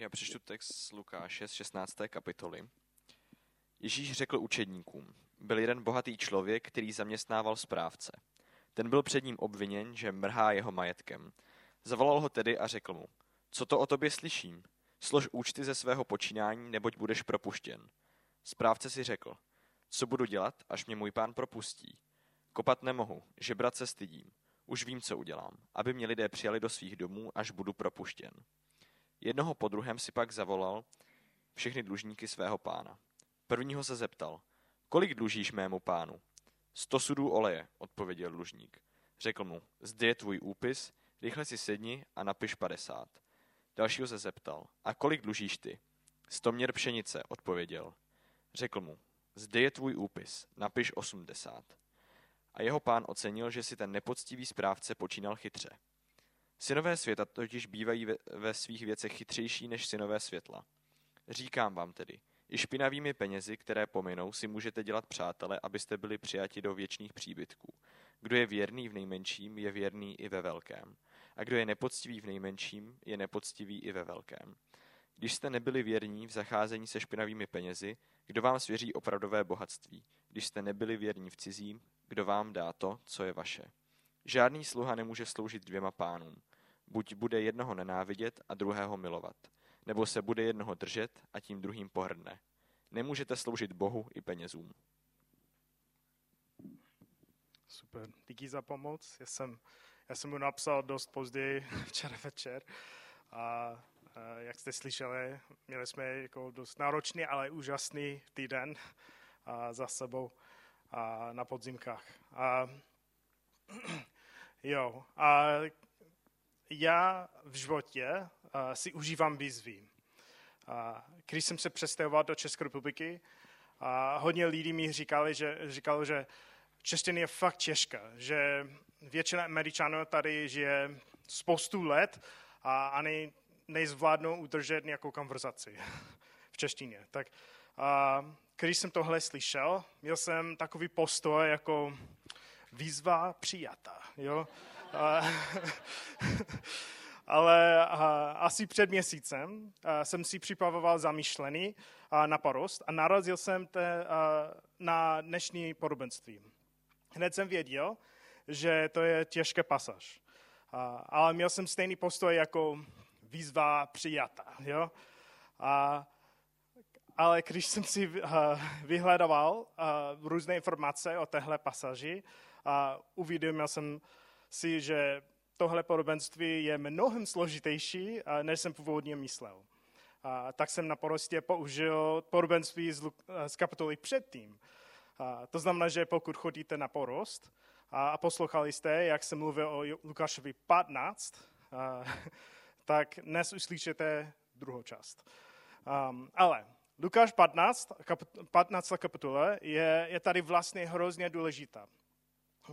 Já přečtu text z Lukáše z 16. kapitoly. Ježíš řekl učedníkům, byl jeden bohatý člověk, který zaměstnával správce. Ten byl před ním obviněn, že mrhá jeho majetkem. Zavolal ho tedy a řekl mu, co to o tobě slyším? Slož účty ze svého počínání, neboť budeš propuštěn. Správce si řekl, co budu dělat, až mě můj pán propustí? Kopat nemohu, žebrat se stydím. Už vím, co udělám, aby mě lidé přijali do svých domů, až budu propuštěn. Jednoho po druhém si pak zavolal všechny dlužníky svého pána. Prvního se zeptal, kolik dlužíš mému pánu? Sto sudů oleje, odpověděl dlužník. Řekl mu, zde je tvůj úpis, rychle si sedni a napiš padesát. Dalšího se zeptal, a kolik dlužíš ty? Sto měr pšenice, odpověděl. Řekl mu, zde je tvůj úpis, napiš osmdesát. A jeho pán ocenil, že si ten nepoctivý správce počínal chytře. Synové světa totiž bývají ve, svých věcech chytřejší než synové světla. Říkám vám tedy, i špinavými penězi, které pominou, si můžete dělat přátele, abyste byli přijati do věčných příbytků. Kdo je věrný v nejmenším, je věrný i ve velkém. A kdo je nepoctivý v nejmenším, je nepoctivý i ve velkém. Když jste nebyli věrní v zacházení se špinavými penězi, kdo vám svěří opravdové bohatství? Když jste nebyli věrní v cizím, kdo vám dá to, co je vaše? Žádný sluha nemůže sloužit dvěma pánům. Buď bude jednoho nenávidět a druhého milovat, nebo se bude jednoho držet a tím druhým pohrdne. Nemůžete sloužit Bohu i penězům. Super, díky za pomoc. Já jsem, já jsem mu napsal dost později včera večer a, a jak jste slyšeli, měli jsme jako dost náročný, ale úžasný týden a za sebou a na podzimkách. A, jo, a já v životě a, si užívám výzvy. A, když jsem se přestěhoval do České republiky, a hodně lidí mi říkali, že, říkalo, že čeština je fakt těžká, že většina Američanů tady žije spoustu let a ani nezvládnou udržet nějakou konverzaci v češtině. Tak a, když jsem tohle slyšel, měl jsem takový postoj jako výzva přijata. Jo? Ale asi před měsícem jsem si připravoval zamýšlený na porost a narazil jsem te, na dnešní podobenství. Hned jsem věděl, že to je těžké pasáž. A, ale měl jsem stejný postoj jako výzva přijata. Jo? A, ale když jsem si vyhledával různé informace o téhle pasaži, uvědomil jsem si, že tohle podobenství je mnohem složitější, než jsem původně myslel. Uh, tak jsem na porostě použil podobenství z, z kapitoly předtím. Uh, to znamená, že pokud chodíte na porost a, a poslouchali jste, jak jsem mluvil o Lukášovi 15, uh, tak dnes uslyšíte druhou část. Um, ale Lukáš 15, 15 kapitole je, je tady vlastně hrozně důležitá,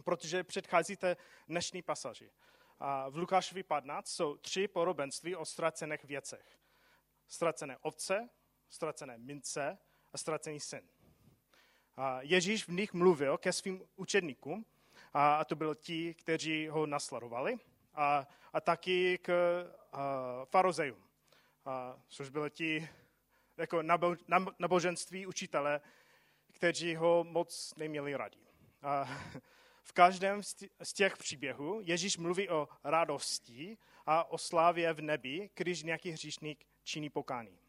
protože předcházíte dnešní pasaži. A v Lukášovi 15 jsou tři podobenství o ztracených věcech. Ztracené ovce, ztracené mince a ztracený syn. A Ježíš v nich mluvil ke svým učedníkům, a, a to byli ti, kteří ho nasledovali, a, a taky k a, farozejům, a, což byli ti, jako naboženství učitele, kteří ho moc neměli rádi. A v každém z těch příběhů Ježíš mluví o radosti a o slávě v nebi, když nějaký hříšník činí pokání.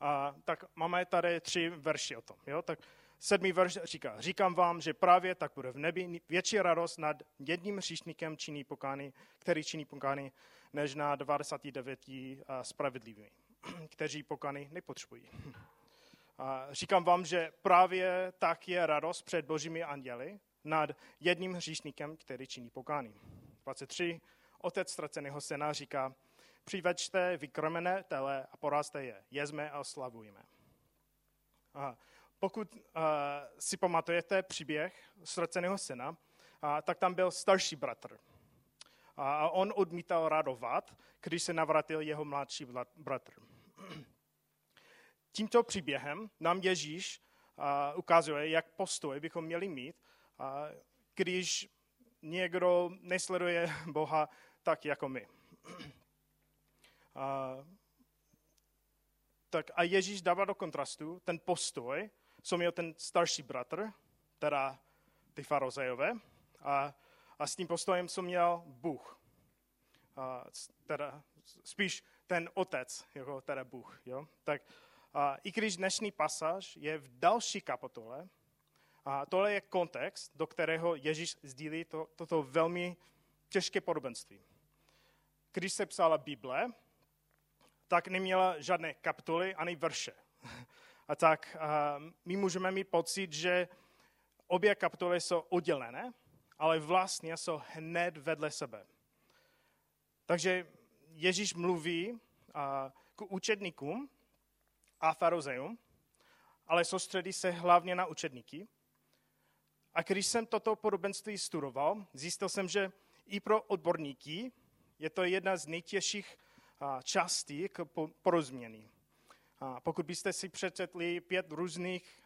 A, tak máme tady tři verši o tom. Jo? Tak sedmý verš říká, říkám vám, že právě tak bude v nebi větší radost nad jedním hříšníkem činí pokání, který činí pokání, než na 29 spravedlivými. kteří pokany nepotřebují. A říkám vám, že právě tak je radost před božími anděli nad jedním hříšníkem, který činí pokány. 23. Otec ztraceného syna říká, přivečte vykrmené tele a porazte je, jezme a oslavujeme. A pokud uh, si pamatujete příběh ztraceného syna, uh, tak tam byl starší bratr. A on odmítal radovat, když se navratil jeho mladší bratr. Tímto příběhem nám Ježíš ukazuje, jak postoj bychom měli mít, když někdo nesleduje Boha tak jako my. tak a Ježíš dává do kontrastu ten postoj, co měl ten starší bratr, teda ty farozejové, a, a s tím postojem, co měl Bůh. A, teda spíš ten otec, jako teda Bůh. Jo? Tak a, i když dnešní pasáž je v další kapitole, a tohle je kontext, do kterého Ježíš sdílí to, toto velmi těžké podobenství. Když se psala Bible, tak neměla žádné kapitoly ani verše. A tak a my můžeme mít pocit, že obě kapitoly jsou oddělené, ale vlastně jsou hned vedle sebe. Takže Ježíš mluví k učedníkům a farozeum, ale soustředí se hlavně na učedníky. A když jsem toto podobenství studoval, zjistil jsem, že i pro odborníky je to jedna z nejtěžších částí k porozumění. Pokud byste si přečetli pět různých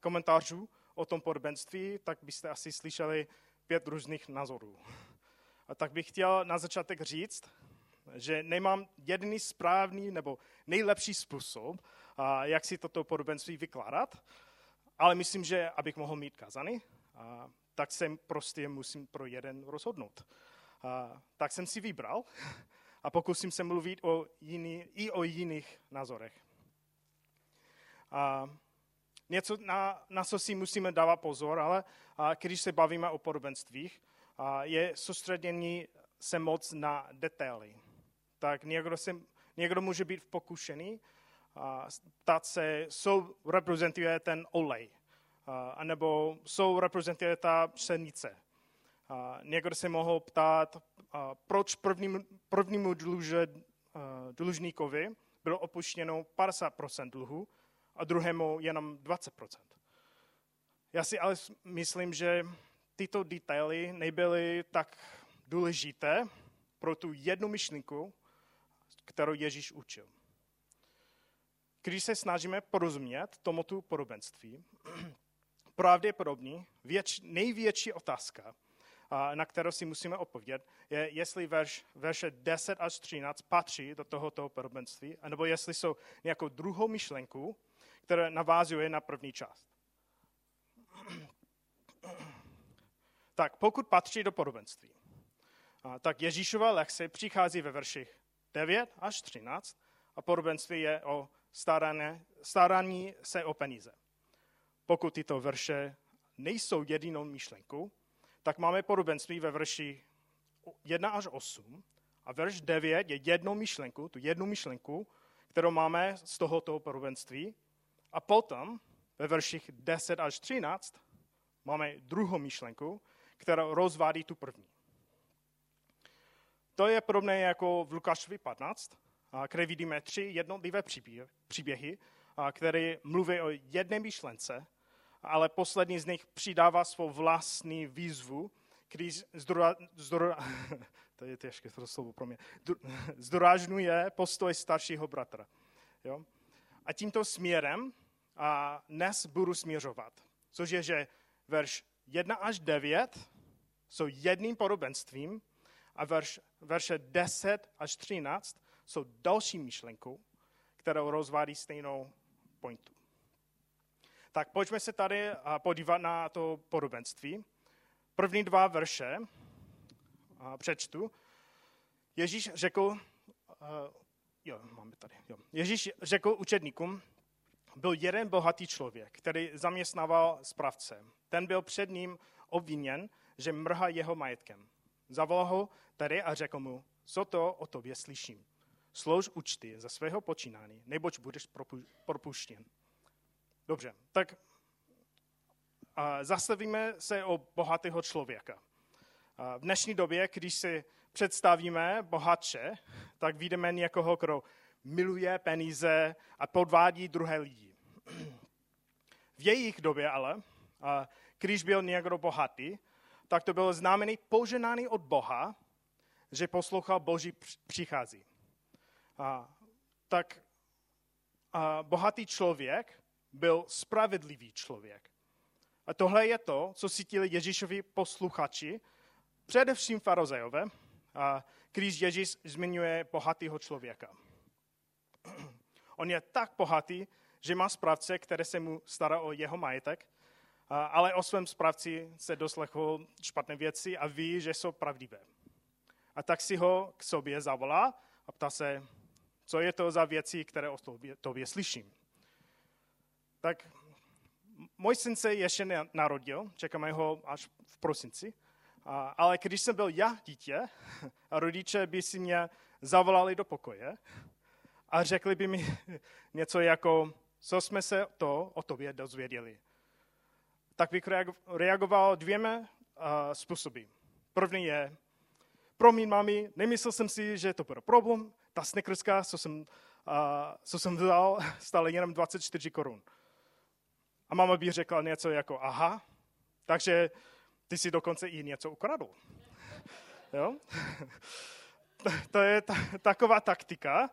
komentářů o tom podobenství, tak byste asi slyšeli pět různých názorů. A tak bych chtěl na začátek říct, že nemám jediný správný nebo nejlepší způsob, jak si toto podobenství vykládat, ale myslím, že abych mohl mít kazany, tak se prostě musím pro jeden rozhodnout. Tak jsem si vybral a pokusím se mluvit o jiný, i o jiných názorech. A něco, na, na co si musíme dávat pozor, ale a když se bavíme o podobenstvích, a je soustředění se moc na detaily. Tak někdo, se, někdo může být pokušený a ptát se, co reprezentuje ten olej, a, anebo co reprezentuje ta pšenice. Někdo se mohl ptát, proč prvním, prvnímu dluže, dlužníkovi bylo opuštěno 50% dluhu a druhému jenom 20%. Já si ale myslím, že tyto detaily nebyly tak důležité pro tu jednu myšlenku, kterou Ježíš učil. Když se snažíme porozumět tomuto podobenství, pravděpodobně věč, největší otázka, na kterou si musíme odpovědět, je, jestli verš, verše 10 až 13 patří do tohoto podobenství, anebo jestli jsou nějakou druhou myšlenku, která navázuje na první část. Tak pokud patří do podobenství, tak Ježíšova lekce přichází ve verších 9 až 13 a podobenství je o starání, starání se o peníze. Pokud tyto verše nejsou jedinou myšlenkou, tak máme podobenství ve verši 1 až 8 a verš 9 je jednou myšlenku, tu jednu myšlenku, kterou máme z tohoto podobenství a potom ve verších 10 až 13 máme druhou myšlenku, která rozvádí tu první. To je podobné jako v Lukášovi 15, kde vidíme tři jednotlivé příběhy, které mluví o jedné myšlence, ale poslední z nich přidává svou vlastní výzvu, který zdora, zdora, to je těžké to slovo pro mě, zdorážňuje postoj staršího bratra. Jo? A tímto směrem a dnes budu směřovat, což je, že verš 1 až 9 jsou jedným podobenstvím a verš, verše 10 až 13 jsou další myšlenkou, kterou rozvádí stejnou pointu. Tak pojďme se tady podívat na to podobenství. První dva verše přečtu. Ježíš řekl, uh, jo, máme tady, jo. Ježíš řekl učedníkům, byl jeden bohatý člověk, který zaměstnával správce. Ten byl před ním obviněn, že mrhá jeho majetkem. Zavolal ho tady a řekl mu, co to o tobě slyším. Slož účty za svého počínání, neboť budeš propuštěn. Dobře, tak zastavíme se o bohatého člověka. V dnešní době, když si představíme bohatše, tak vidíme někoho, kdo miluje peníze a podvádí druhé lidi. V jejich době ale, když byl někdo bohatý, tak to bylo znamený poženaný od Boha, že poslouchal Boží přichází. A, tak a bohatý člověk byl spravedlivý člověk. A tohle je to, co cítili Ježíšovi posluchači, především farozejové, když Ježíš zmiňuje bohatého člověka. On je tak bohatý, že má správce, které se mu stará o jeho majetek, ale o svém správci se doslechl špatné věci a ví, že jsou pravdivé. A tak si ho k sobě zavolá a ptá se, co je to za věci, které o tobě, tobě slyším. Tak můj syn se ještě narodil, čekáme ho až v prosinci, ale když jsem byl já dítě, a rodiče by si mě zavolali do pokoje a řekli by mi něco jako, co jsme se to o tobě dozvěděli. Tak bych reagoval dvěma způsoby. První je, promiň mami, nemyslel jsem si, že to bude problém, ta snickerska, co jsem, co jsem vzal, stále jenom 24 korun. A mama by řekla něco jako, aha, takže ty si dokonce i něco ukradl. Jo? to je ta, taková taktika,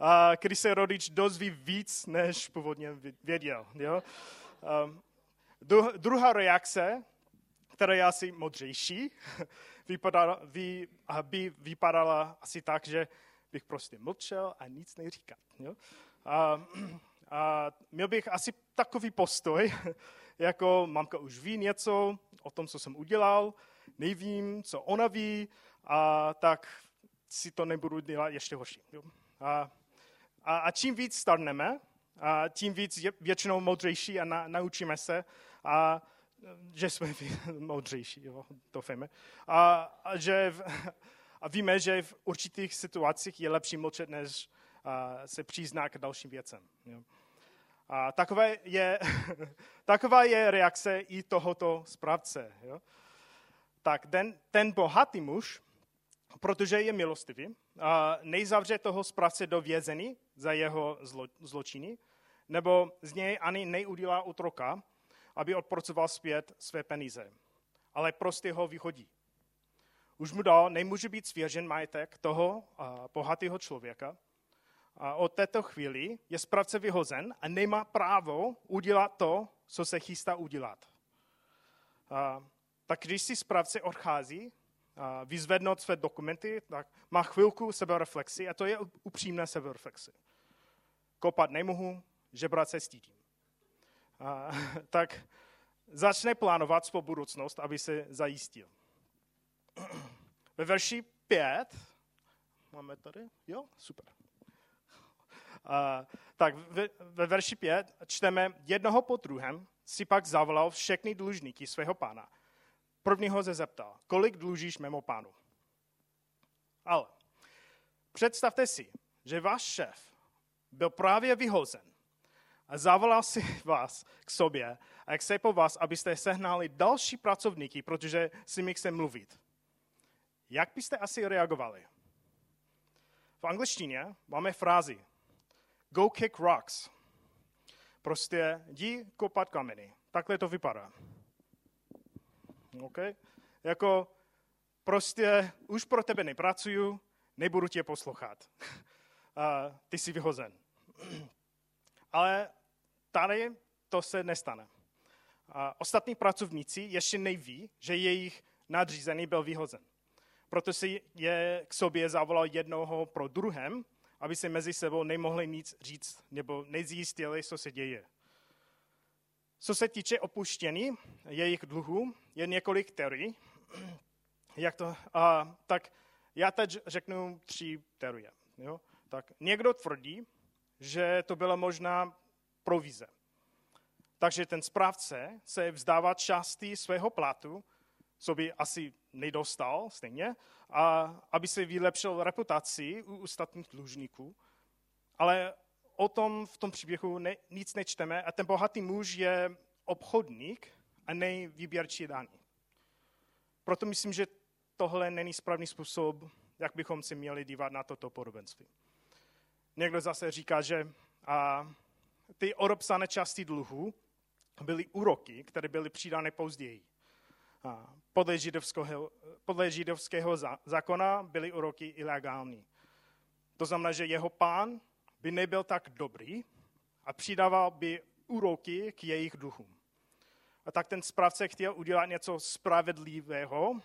a kdy se rodič dozví víc, než původně věděl. Jo? Um, druhá reakce, která je asi modřejší, vypadala, vy, by vypadala asi tak, že bych prostě mlčel a nic neříkat. Jo? A, a měl bych asi takový postoj, jako mamka už ví něco o tom, co jsem udělal, nevím, co ona ví, a tak si to nebudu dělat ještě horší. A, a, a čím víc starneme, a tím víc je většinou moudřejší a na, naučíme se, a, že jsme moudřejší, jo, doufejme. A, a, že v, a víme, že v určitých situacích je lepší mlčet, než a, se přiznat k dalším věcem. Jo. A taková je, taková je reakce i tohoto správce. Jo. Tak ten, ten bohatý muž, protože je milostivý, a nejzavře toho správce do vězení za jeho zlo, zločiny, nebo z něj ani neudělá utroka, aby odpracoval zpět své peníze. Ale prostě ho vyhodí. Už mu dal, nemůže být svěřen majetek toho bohatého člověka. A od této chvíli je správce vyhozen a nemá právo udělat to, co se chystá udělat. A, tak když si správce odchází, a vyzvednout své dokumenty, tak má chvilku sebereflexy a to je upřímné sebereflexy. Kopat nemohu, žebrat se stydím. A, tak začne plánovat svou budoucnost, aby se zajistil. Ve verši 5, máme tady, jo, super. A, tak ve, ve verši 5 čteme, jednoho po druhém si pak zavolal všechny dlužníky svého pána. Prvního se zeptal, kolik dlužíš mému pánu? Ale představte si, že váš šéf byl právě vyhozen a zavolal si vás k sobě a se po vás, abyste sehnali další pracovníky, protože si mi chce mluvit. Jak byste asi reagovali? V angličtině máme frázi go kick rocks. Prostě jdi kopat kameny. Takhle to vypadá. Okay? Jako prostě už pro tebe nepracuju, nebudu tě poslouchat. Ty jsi vyhozen. Ale tady to se nestane. A ostatní pracovníci ještě neví, že jejich nadřízený byl vyhozen. Proto si je k sobě zavolal jednoho pro druhém, aby se mezi sebou nemohli nic říct nebo nezjistili, co se děje. Co se týče opuštění jejich dluhů, je několik teorií. Jak to, a, tak já teď řeknu tři teorie. Jo? Tak někdo tvrdí, že to byla možná provize. Takže ten správce se vzdává části svého platu, co by asi nedostal stejně, a aby se vylepšil reputaci u ostatních dlužníků. Ale o tom v tom příběhu ne, nic nečteme a ten bohatý muž je obchodník a ne výběrčí daní. Proto myslím, že tohle není správný způsob, jak bychom si měli dívat na toto podobenství. Někdo zase říká, že a, ty odepsané části dluhu byly úroky, které byly přidány později. Podle, židovského, podle židovského zákona byly úroky ilegální. To znamená, že jeho pán by nebyl tak dobrý a přidával by úroky k jejich duchům. A tak ten správce chtěl udělat něco spravedlivého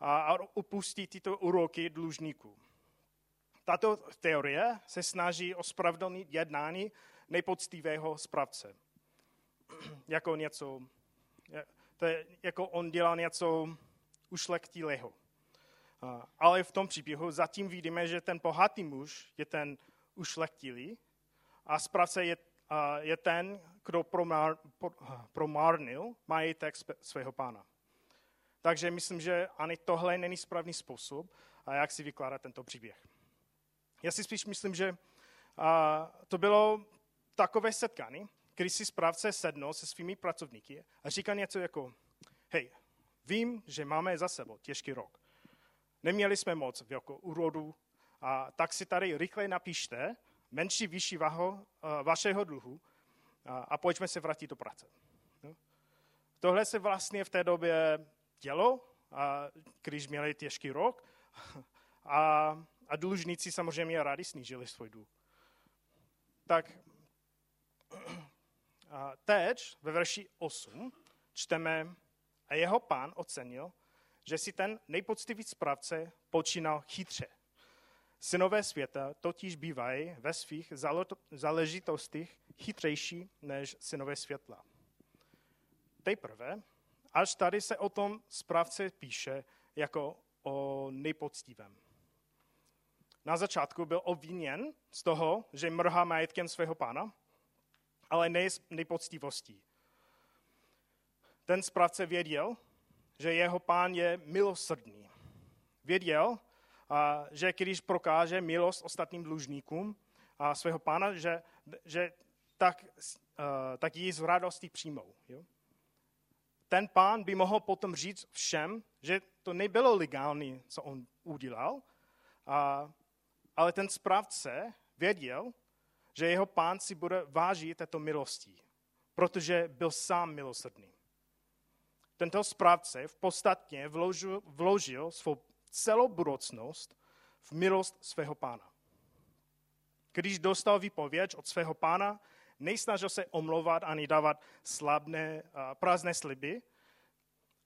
a, a upustit tyto úroky dlužníků. Tato teorie se snaží ospravedlnit jednání nejpoctivého správce. jako něco, to je, jako on dělá něco ušlechtilého. Ale v tom příběhu zatím vidíme, že ten bohatý muž je ten ušlechtilý a správce je, je ten, kdo promár, promárnil majetek svého pána. Takže myslím, že ani tohle není správný způsob, jak si vykládat tento příběh. Já si spíš myslím, že to bylo takové setkání, kdy si správce sednul se svými pracovníky a říká něco jako, hej, vím, že máme za sebou těžký rok. Neměli jsme moc velkou úrodu, a tak si tady rychle napište menší vyšší vaho, vašeho dluhu a, a pojďme se vrátit do práce. No. Tohle se vlastně v té době dělo, a, když měli těžký rok a, a dlužníci samozřejmě rádi snížili svůj dluh. Tak teď ve verši 8 čteme, a jeho pán ocenil, že si ten nejpoctivý správce počínal chytře. Synové světa totiž bývají ve svých záležitostech chytřejší než synové světla. Teprve, až tady se o tom správce píše jako o nejpoctivém. Na začátku byl obviněn z toho, že mrhá majetkem svého pána, ale ne nejpoctivostí. Ten správce věděl, že jeho pán je milosrdný. Věděl, že když prokáže milost ostatním dlužníkům a svého pána, že, že tak, tak ji z radosti přijmou. Ten pán by mohl potom říct všem, že to nebylo legální, co on udělal, ale ten správce věděl, že jeho pán si bude vážit této milosti, protože byl sám milosrdný. Tento správce v podstatě vložil, vložil svou celou budoucnost v milost svého pána. Když dostal výpověď od svého pána, nejsnažil se omlouvat ani dávat slabné, prázdné sliby,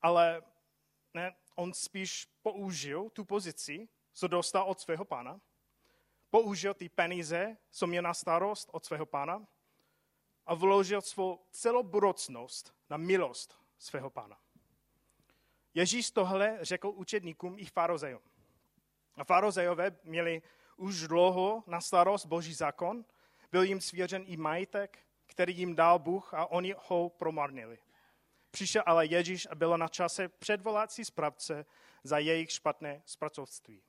ale ne, on spíš použil tu pozici, co dostal od svého pána, použil ty peníze, co měl na starost od svého pána a vložil svou celou budoucnost na milost svého pána. Ježíš tohle řekl učedníkům i farozejům. A farozejové měli už dlouho na starost boží zákon, byl jim svěřen i majetek, který jim dal Bůh a oni ho promarnili. Přišel ale Ježíš a bylo na čase předvolat si správce za jejich špatné zpracovství.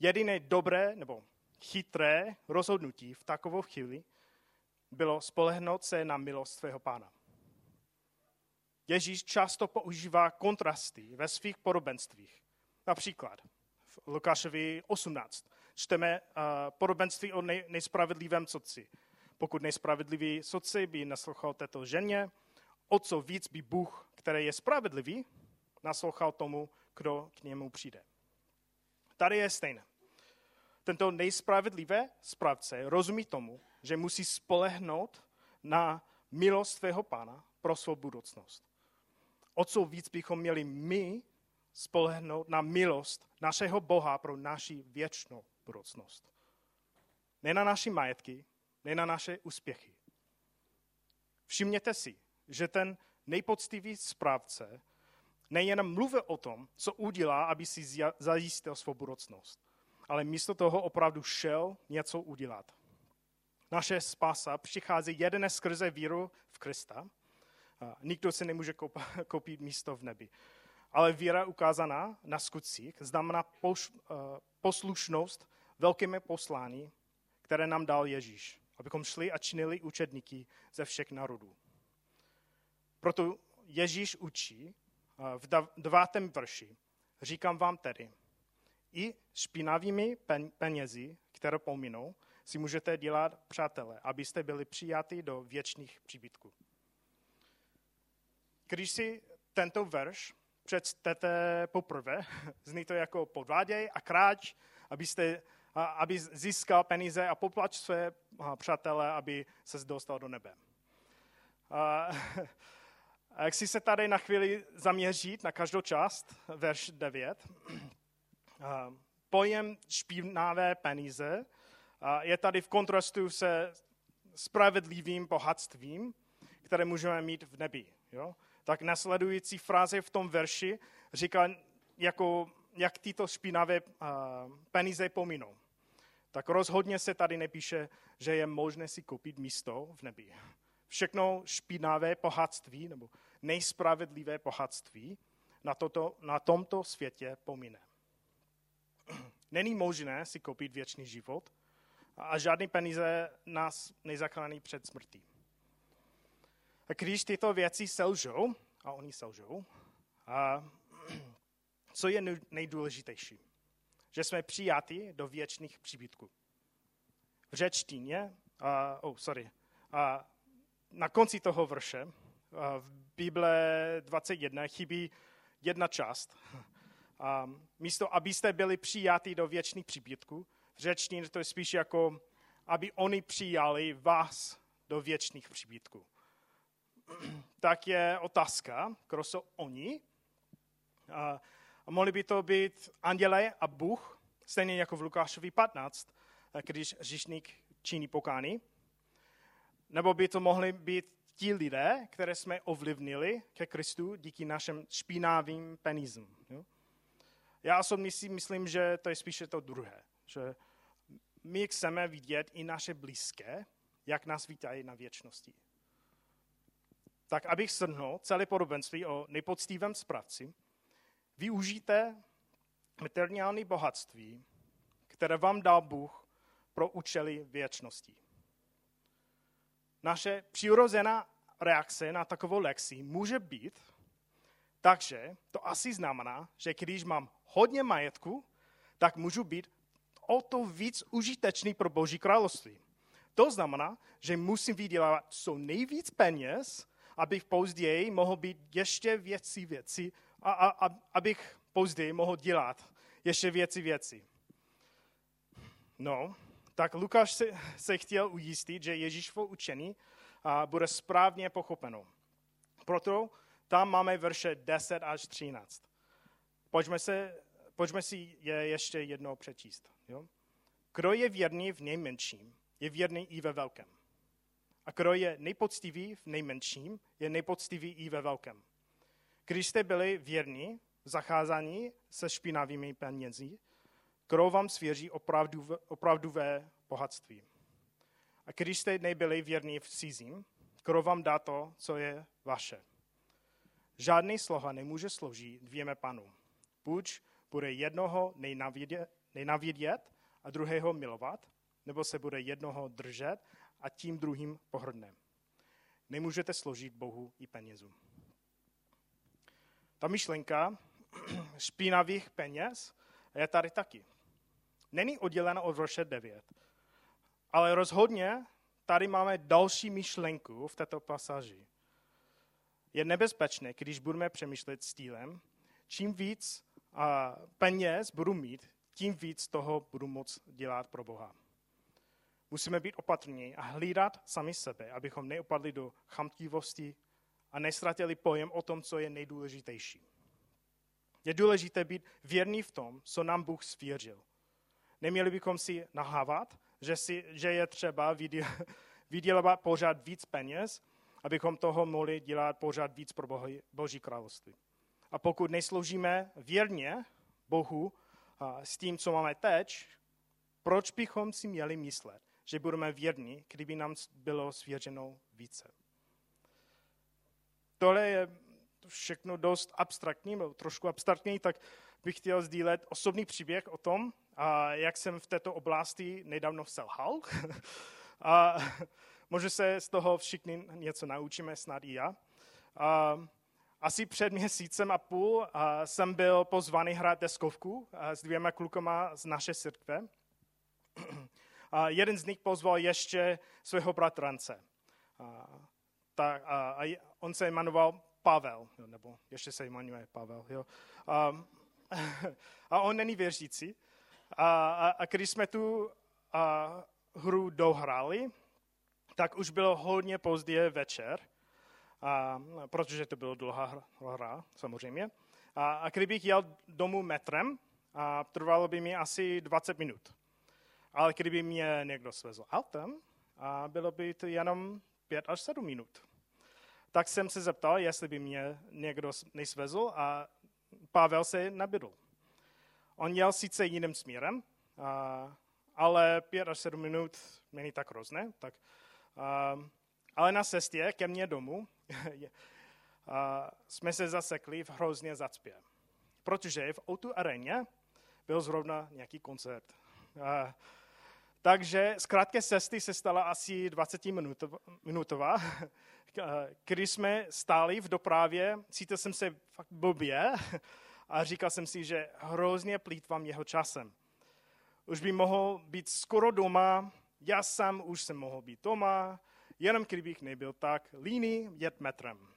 Jediné dobré nebo chytré rozhodnutí v takovou chvíli bylo spolehnout se na milost svého pána. Ježíš často používá kontrasty ve svých podobenstvích. Například v Lukášovi 18 čteme uh, podobenství o nej, nejspravedlivém soci. Pokud nejspravedlivý soci by naslouchal této ženě, o co víc by Bůh, který je spravedlivý, naslouchal tomu, kdo k němu přijde. Tady je stejné. Tento nejspravedlivé správce rozumí tomu, že musí spolehnout na milost svého pána pro svou budoucnost. O co víc bychom měli my spolehnout na milost našeho Boha pro naši věčnou budoucnost. Ne na naše majetky, ne na naše úspěchy. Všimněte si, že ten nejpoctivý správce nejen mluvil o tom, co udělá, aby si zajistil svou budoucnost, ale místo toho opravdu šel něco udělat. Naše spása přichází jedné skrze víru v Krista. Nikdo si nemůže koupit místo v nebi. Ale víra ukázaná na skutcích znamená eh, poslušnost velkému poslání, které nám dal Ježíš, abychom šli a činili učedníky ze všech národů. Proto Ježíš učí v devátém verši, říkám vám tedy, i špinavými penězi, které pominou, si můžete dělat přátelé, abyste byli přijati do věčných příbytků. Když si tento verš přečtete poprvé, zní to jako podváděj a kráč, abyste, aby získal peníze a poplač své přátelé, aby se dostal do nebe. a jak si se tady na chvíli zaměřit na každou část, verš 9, pojem špinavé peníze je tady v kontrastu se spravedlivým bohatstvím, které můžeme mít v nebi. Jo? Tak nasledující fráze v tom verši říká, jako, jak tyto špinavé peníze pominou. Tak rozhodně se tady nepíše, že je možné si koupit místo v nebi. Všechno špinavé bohatství nebo nejspravedlivé bohatství na, toto, na tomto světě pomine. Není možné si koupit věčný život a žádný peníze nás nezachrání před smrtí. A když tyto věci selžou, a oni selžou, a co je nejdůležitější? Že jsme přijati do věčných příbytků. V řečtině, uh, oh, sorry, uh, na konci toho verše, uh, v Bible 21 chybí jedna část. Um, místo, abyste byli přijati do věčných příbytků, v řečtině to je spíš jako, aby oni přijali vás do věčných příbytků. tak je otázka, kdo jsou oni. A, a mohli by to být anděle a Bůh, stejně jako v Lukášovi 15, když říšník činí pokány. Nebo by to mohli být ti lidé, které jsme ovlivnili ke Kristu díky našim špinavým penízům. Já osobně si myslím, že to je spíše to druhé. Že my chceme vidět i naše blízké, jak nás vítají na věčnosti. Tak abych shrnul celé podobenství o nepoctivém správci, využijte materiální bohatství, které vám dal Bůh pro účely věčnosti. Naše přirozená reakce na takovou lekci může být, takže to asi znamená, že když mám hodně majetku, tak můžu být o to víc užitečný pro Boží království. To znamená, že musím vydělávat co nejvíc peněz, abych později mohl být ještě věci věci, a, a, a, abych později mohl dělat ještě věci věci. No, tak Lukáš se, se chtěl ujistit, že Ježíšovo učení a, bude správně pochopeno. Proto tam máme verše 10 až 13. Pojďme, se, pojďme si je ještě jednou přečíst. Jo? Kdo je věrný v nejmenším, je věrný i ve velkém. A kdo je nejpoctivý v nejmenším, je nejpoctivý i ve velkém. Když jste byli věrní v zacházání se špinavými penězi, kdo vám svěří opravdu, opravduvé bohatství. A když jste nebyli věrní v cizím, kdo vám dá to, co je vaše. Žádný sloha nemůže sloužit dvěma panům. Buď bude jednoho nejnavidět a druhého milovat, nebo se bude jednoho držet a tím druhým pohrdne. Nemůžete složit Bohu i penězům. Ta myšlenka špinavých peněz je tady taky. Není oddělena od verše 9. Ale rozhodně tady máme další myšlenku v této pasáži. Je nebezpečné, když budeme přemýšlet stylem, čím víc peněz budu mít, tím víc toho budu moc dělat pro Boha. Musíme být opatrní a hlídat sami sebe, abychom neopadli do chamtivosti a nestratili pojem o tom, co je nejdůležitější. Je důležité být věrný v tom, co nám Bůh svěřil. Neměli bychom si nahávat, že, si, že je třeba vydělávat pořád víc peněz, abychom toho mohli dělat pořád víc pro bohy, Boží království. A pokud nesloužíme věrně Bohu a s tím, co máme teď, proč bychom si měli myslet, že budeme věrní, kdyby nám bylo svěřeno více. Tohle je všechno dost abstraktní, trošku abstraktní, tak bych chtěl sdílet osobní příběh o tom, a jak jsem v této oblasti nedávno selhal. a možná se z toho všichni něco naučíme, snad i já. A asi před měsícem a půl a jsem byl pozvaný hrát deskovku s dvěma klukama z naší církve. A jeden z nich pozval ještě svého bratrance. A, tak, a, a on se jmenoval Pavel, nebo ještě se jmenuje Pavel. Jo. A, a on není věřící. A, a, a když jsme tu a, hru dohrali, tak už bylo hodně pozdě večer, a, protože to byla dlouhá hra, samozřejmě. A, a kdybych jel domů metrem, a trvalo by mi asi 20 minut. Ale kdyby mě někdo svezl autem, a bylo by to jenom 5 až 7 minut. Tak jsem se zeptal, jestli by mě někdo nesvezl a Pavel se nabídl. On jel sice jiným směrem, ale 5 až 7 minut není tak hrozné. Tak, ale na cestě ke mně domů jsme se zasekli v hrozně zacpě. Protože v o aréně byl zrovna nějaký koncert. Takže z krátké cesty se stala asi 20 minutová, když jsme stáli v dopravě, cítil jsem se fakt blbě a říkal jsem si, že hrozně plítvám jeho časem. Už by mohl být skoro doma, já sám už jsem mohl být doma, jenom kdybych nebyl tak líný jet metrem.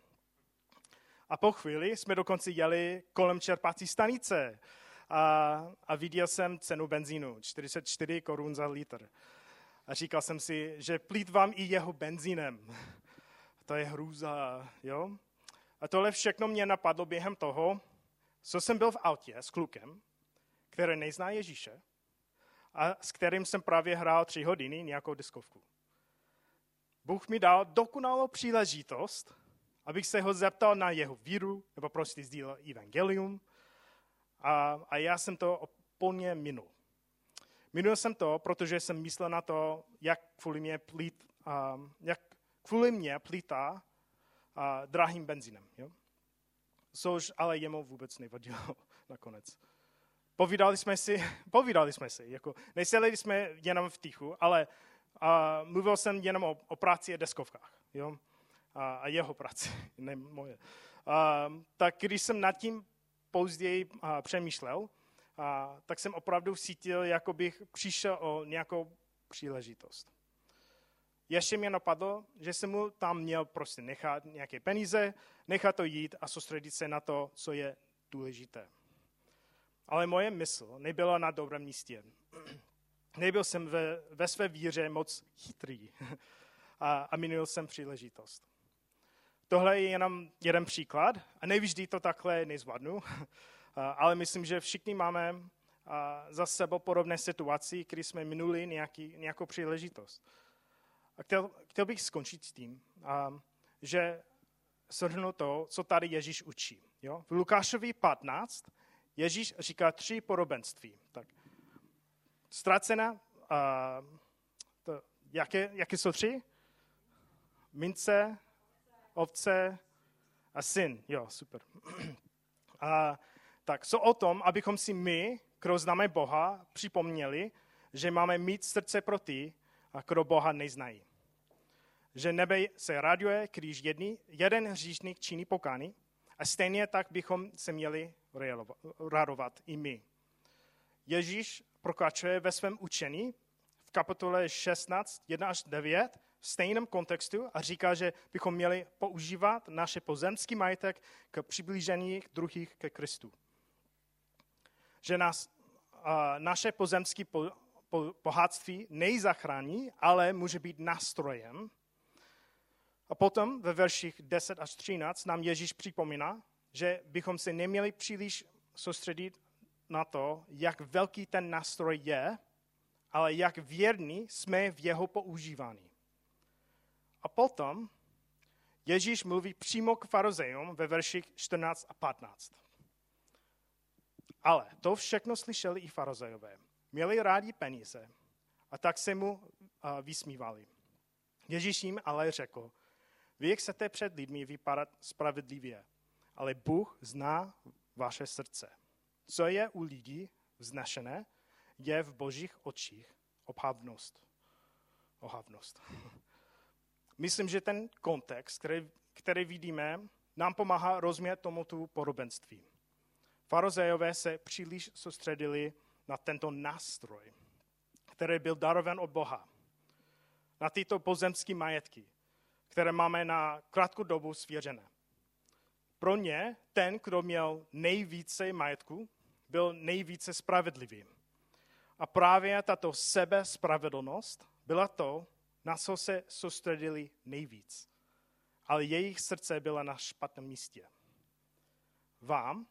A po chvíli jsme dokonce jeli kolem čerpací stanice a, a viděl jsem cenu benzínu, 44 korun za litr. A říkal jsem si, že plítvám i jeho benzínem. To je hrůza, jo? A tohle všechno mě napadlo během toho, co jsem byl v autě s klukem, který nezná Ježíše a s kterým jsem právě hrál tři hodiny nějakou diskovku. Bůh mi dal dokonalou příležitost, abych se ho zeptal na jeho víru, nebo prostě sdílel evangelium, a, a já jsem to úplně minul. Minul jsem to, protože jsem myslel na to, jak kvůli mě, plít, jak kvůli mě plítá uh, drahým benzínem. Jo? Což ale jemu vůbec nevadilo nakonec. Povídali jsme si, povídali jsme si, jako nesedli jsme jenom v tichu, ale uh, mluvil jsem jenom o, o práci a deskovkách. Jo? A, a jeho práci, ne moje. Uh, tak když jsem nad tím později a, přemýšlel, a, tak jsem opravdu cítil, jako bych přišel o nějakou příležitost. Ještě mě napadlo, že jsem mu tam měl prostě nechat nějaké peníze, nechat to jít a soustředit se na to, co je důležité. Ale moje mysl nebyla na dobrém místě. Nebyl jsem ve, ve své víře moc chytrý a, a minul jsem příležitost. Tohle je jenom jeden příklad a nevždy to takhle nezvládnu, ale myslím, že všichni máme za sebou podobné situaci, kdy jsme minuli nějaký, nějakou příležitost. A chtěl, chtěl bych skončit s tím, že shrnu to, co tady Ježíš učí. Jo? V Lukášovi 15 Ježíš říká tři podobenství. Tak, ztracena, a, to, jaké, jaké jsou tři? Mince, ovce a syn. Jo, super. A, tak co o tom, abychom si my, kdo známe Boha, připomněli, že máme mít srdce pro ty, kdo Boha neznají. Že nebe se raduje, když jedni, jeden hříšník činí pokány a stejně tak bychom se měli radovat i my. Ježíš prokračuje ve svém učení v kapitole 16, 1 až 9 v stejném kontextu a říká, že bychom měli používat naše pozemský majetek k přiblížení druhých ke Kristu. Že nás, naše pozemské po, po, bohatství nejzachrání, ale může být nástrojem. A potom ve verších 10 až 13 nám Ježíš připomíná, že bychom se neměli příliš soustředit na to, jak velký ten nástroj je, ale jak věrní jsme v jeho používání. A potom Ježíš mluví přímo k farizejům ve verších 14 a 15. Ale to všechno slyšeli i farizejové. Měli rádi peníze a tak se mu vysmívali. Ježíš jim ale řekl, vy chcete před lidmi vypadat spravedlivě, ale Bůh zná vaše srdce. Co je u lidí vznešené, je v božích očích obhavnost. Ohavnost. myslím, že ten kontext, který, který vidíme, nám pomáhá rozumět tomuto podobenství. Farozejové se příliš soustředili na tento nástroj, který byl daroven od Boha. Na tyto pozemské majetky, které máme na krátkou dobu svěřené. Pro ně ten, kdo měl nejvíce majetku, byl nejvíce spravedlivý. A právě tato sebespravedlnost byla to, na co se soustředili nejvíc. Ale jejich srdce bylo na špatném místě. Vám,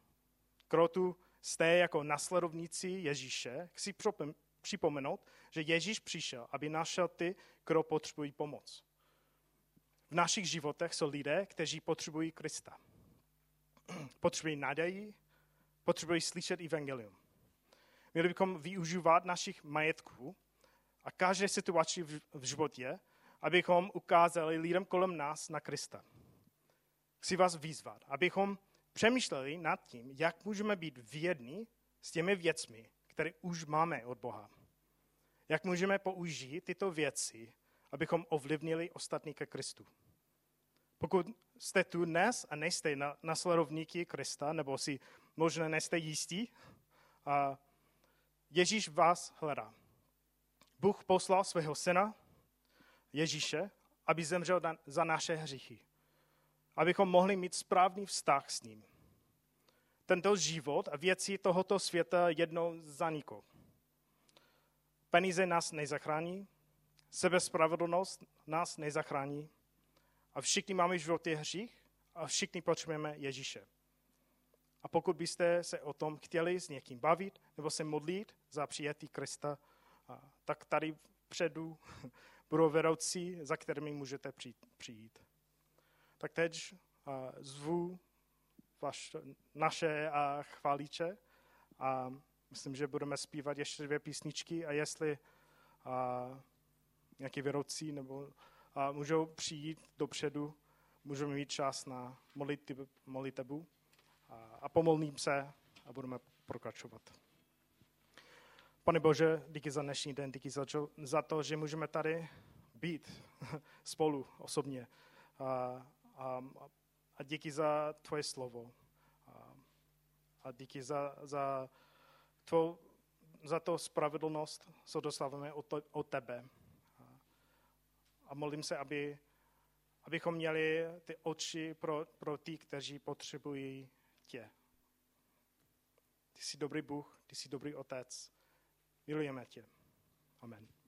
kdo tu jste jako nasledovníci Ježíše, chci připomenout, že Ježíš přišel, aby našel ty, kdo potřebují pomoc. V našich životech jsou lidé, kteří potřebují Krista. Potřebují naději, potřebují slyšet evangelium. Měli bychom využívat našich majetků a každé situaci v životě, abychom ukázali lidem kolem nás na Krista. Chci vás vyzvat, abychom přemýšleli nad tím, jak můžeme být vědní s těmi věcmi, které už máme od Boha. Jak můžeme použít tyto věci, abychom ovlivnili ostatní ke Kristu. Pokud jste tu dnes a nejste na, nasledovníky Krista, nebo si možná nejste jistí, a Ježíš vás hledá. Bůh poslal svého syna, Ježíše, aby zemřel za naše hříchy. Abychom mohli mít správný vztah s ním. Tento život a věci tohoto světa jednou zanikou. Peníze nás nezachrání, sebespravedlnost nás nezachrání a všichni máme v životě hřích a všichni potřebujeme Ježíše. A pokud byste se o tom chtěli s někým bavit nebo se modlit za přijetí Krista, tak tady předu budou vedoucí, za kterými můžete přijít. Tak teď zvu vaš, naše chválíče a myslím, že budeme zpívat ještě dvě písničky a jestli nějaký vedoucí nebo a můžou přijít dopředu, můžeme mít čas na modlitbu a, a pomolním se a budeme pokračovat. Pane Bože, díky za dnešní den, díky za, za to, že můžeme tady být spolu osobně. A, a, a díky za tvoje slovo. A, a díky za, za, tvou, za to spravedlnost, co dostáváme od, od tebe. A, molím se, aby, abychom měli ty oči pro, pro ty, kteří potřebují tě. Ty jsi dobrý Bůh, ty jsi dobrý Otec. Milujeme tě. Amen.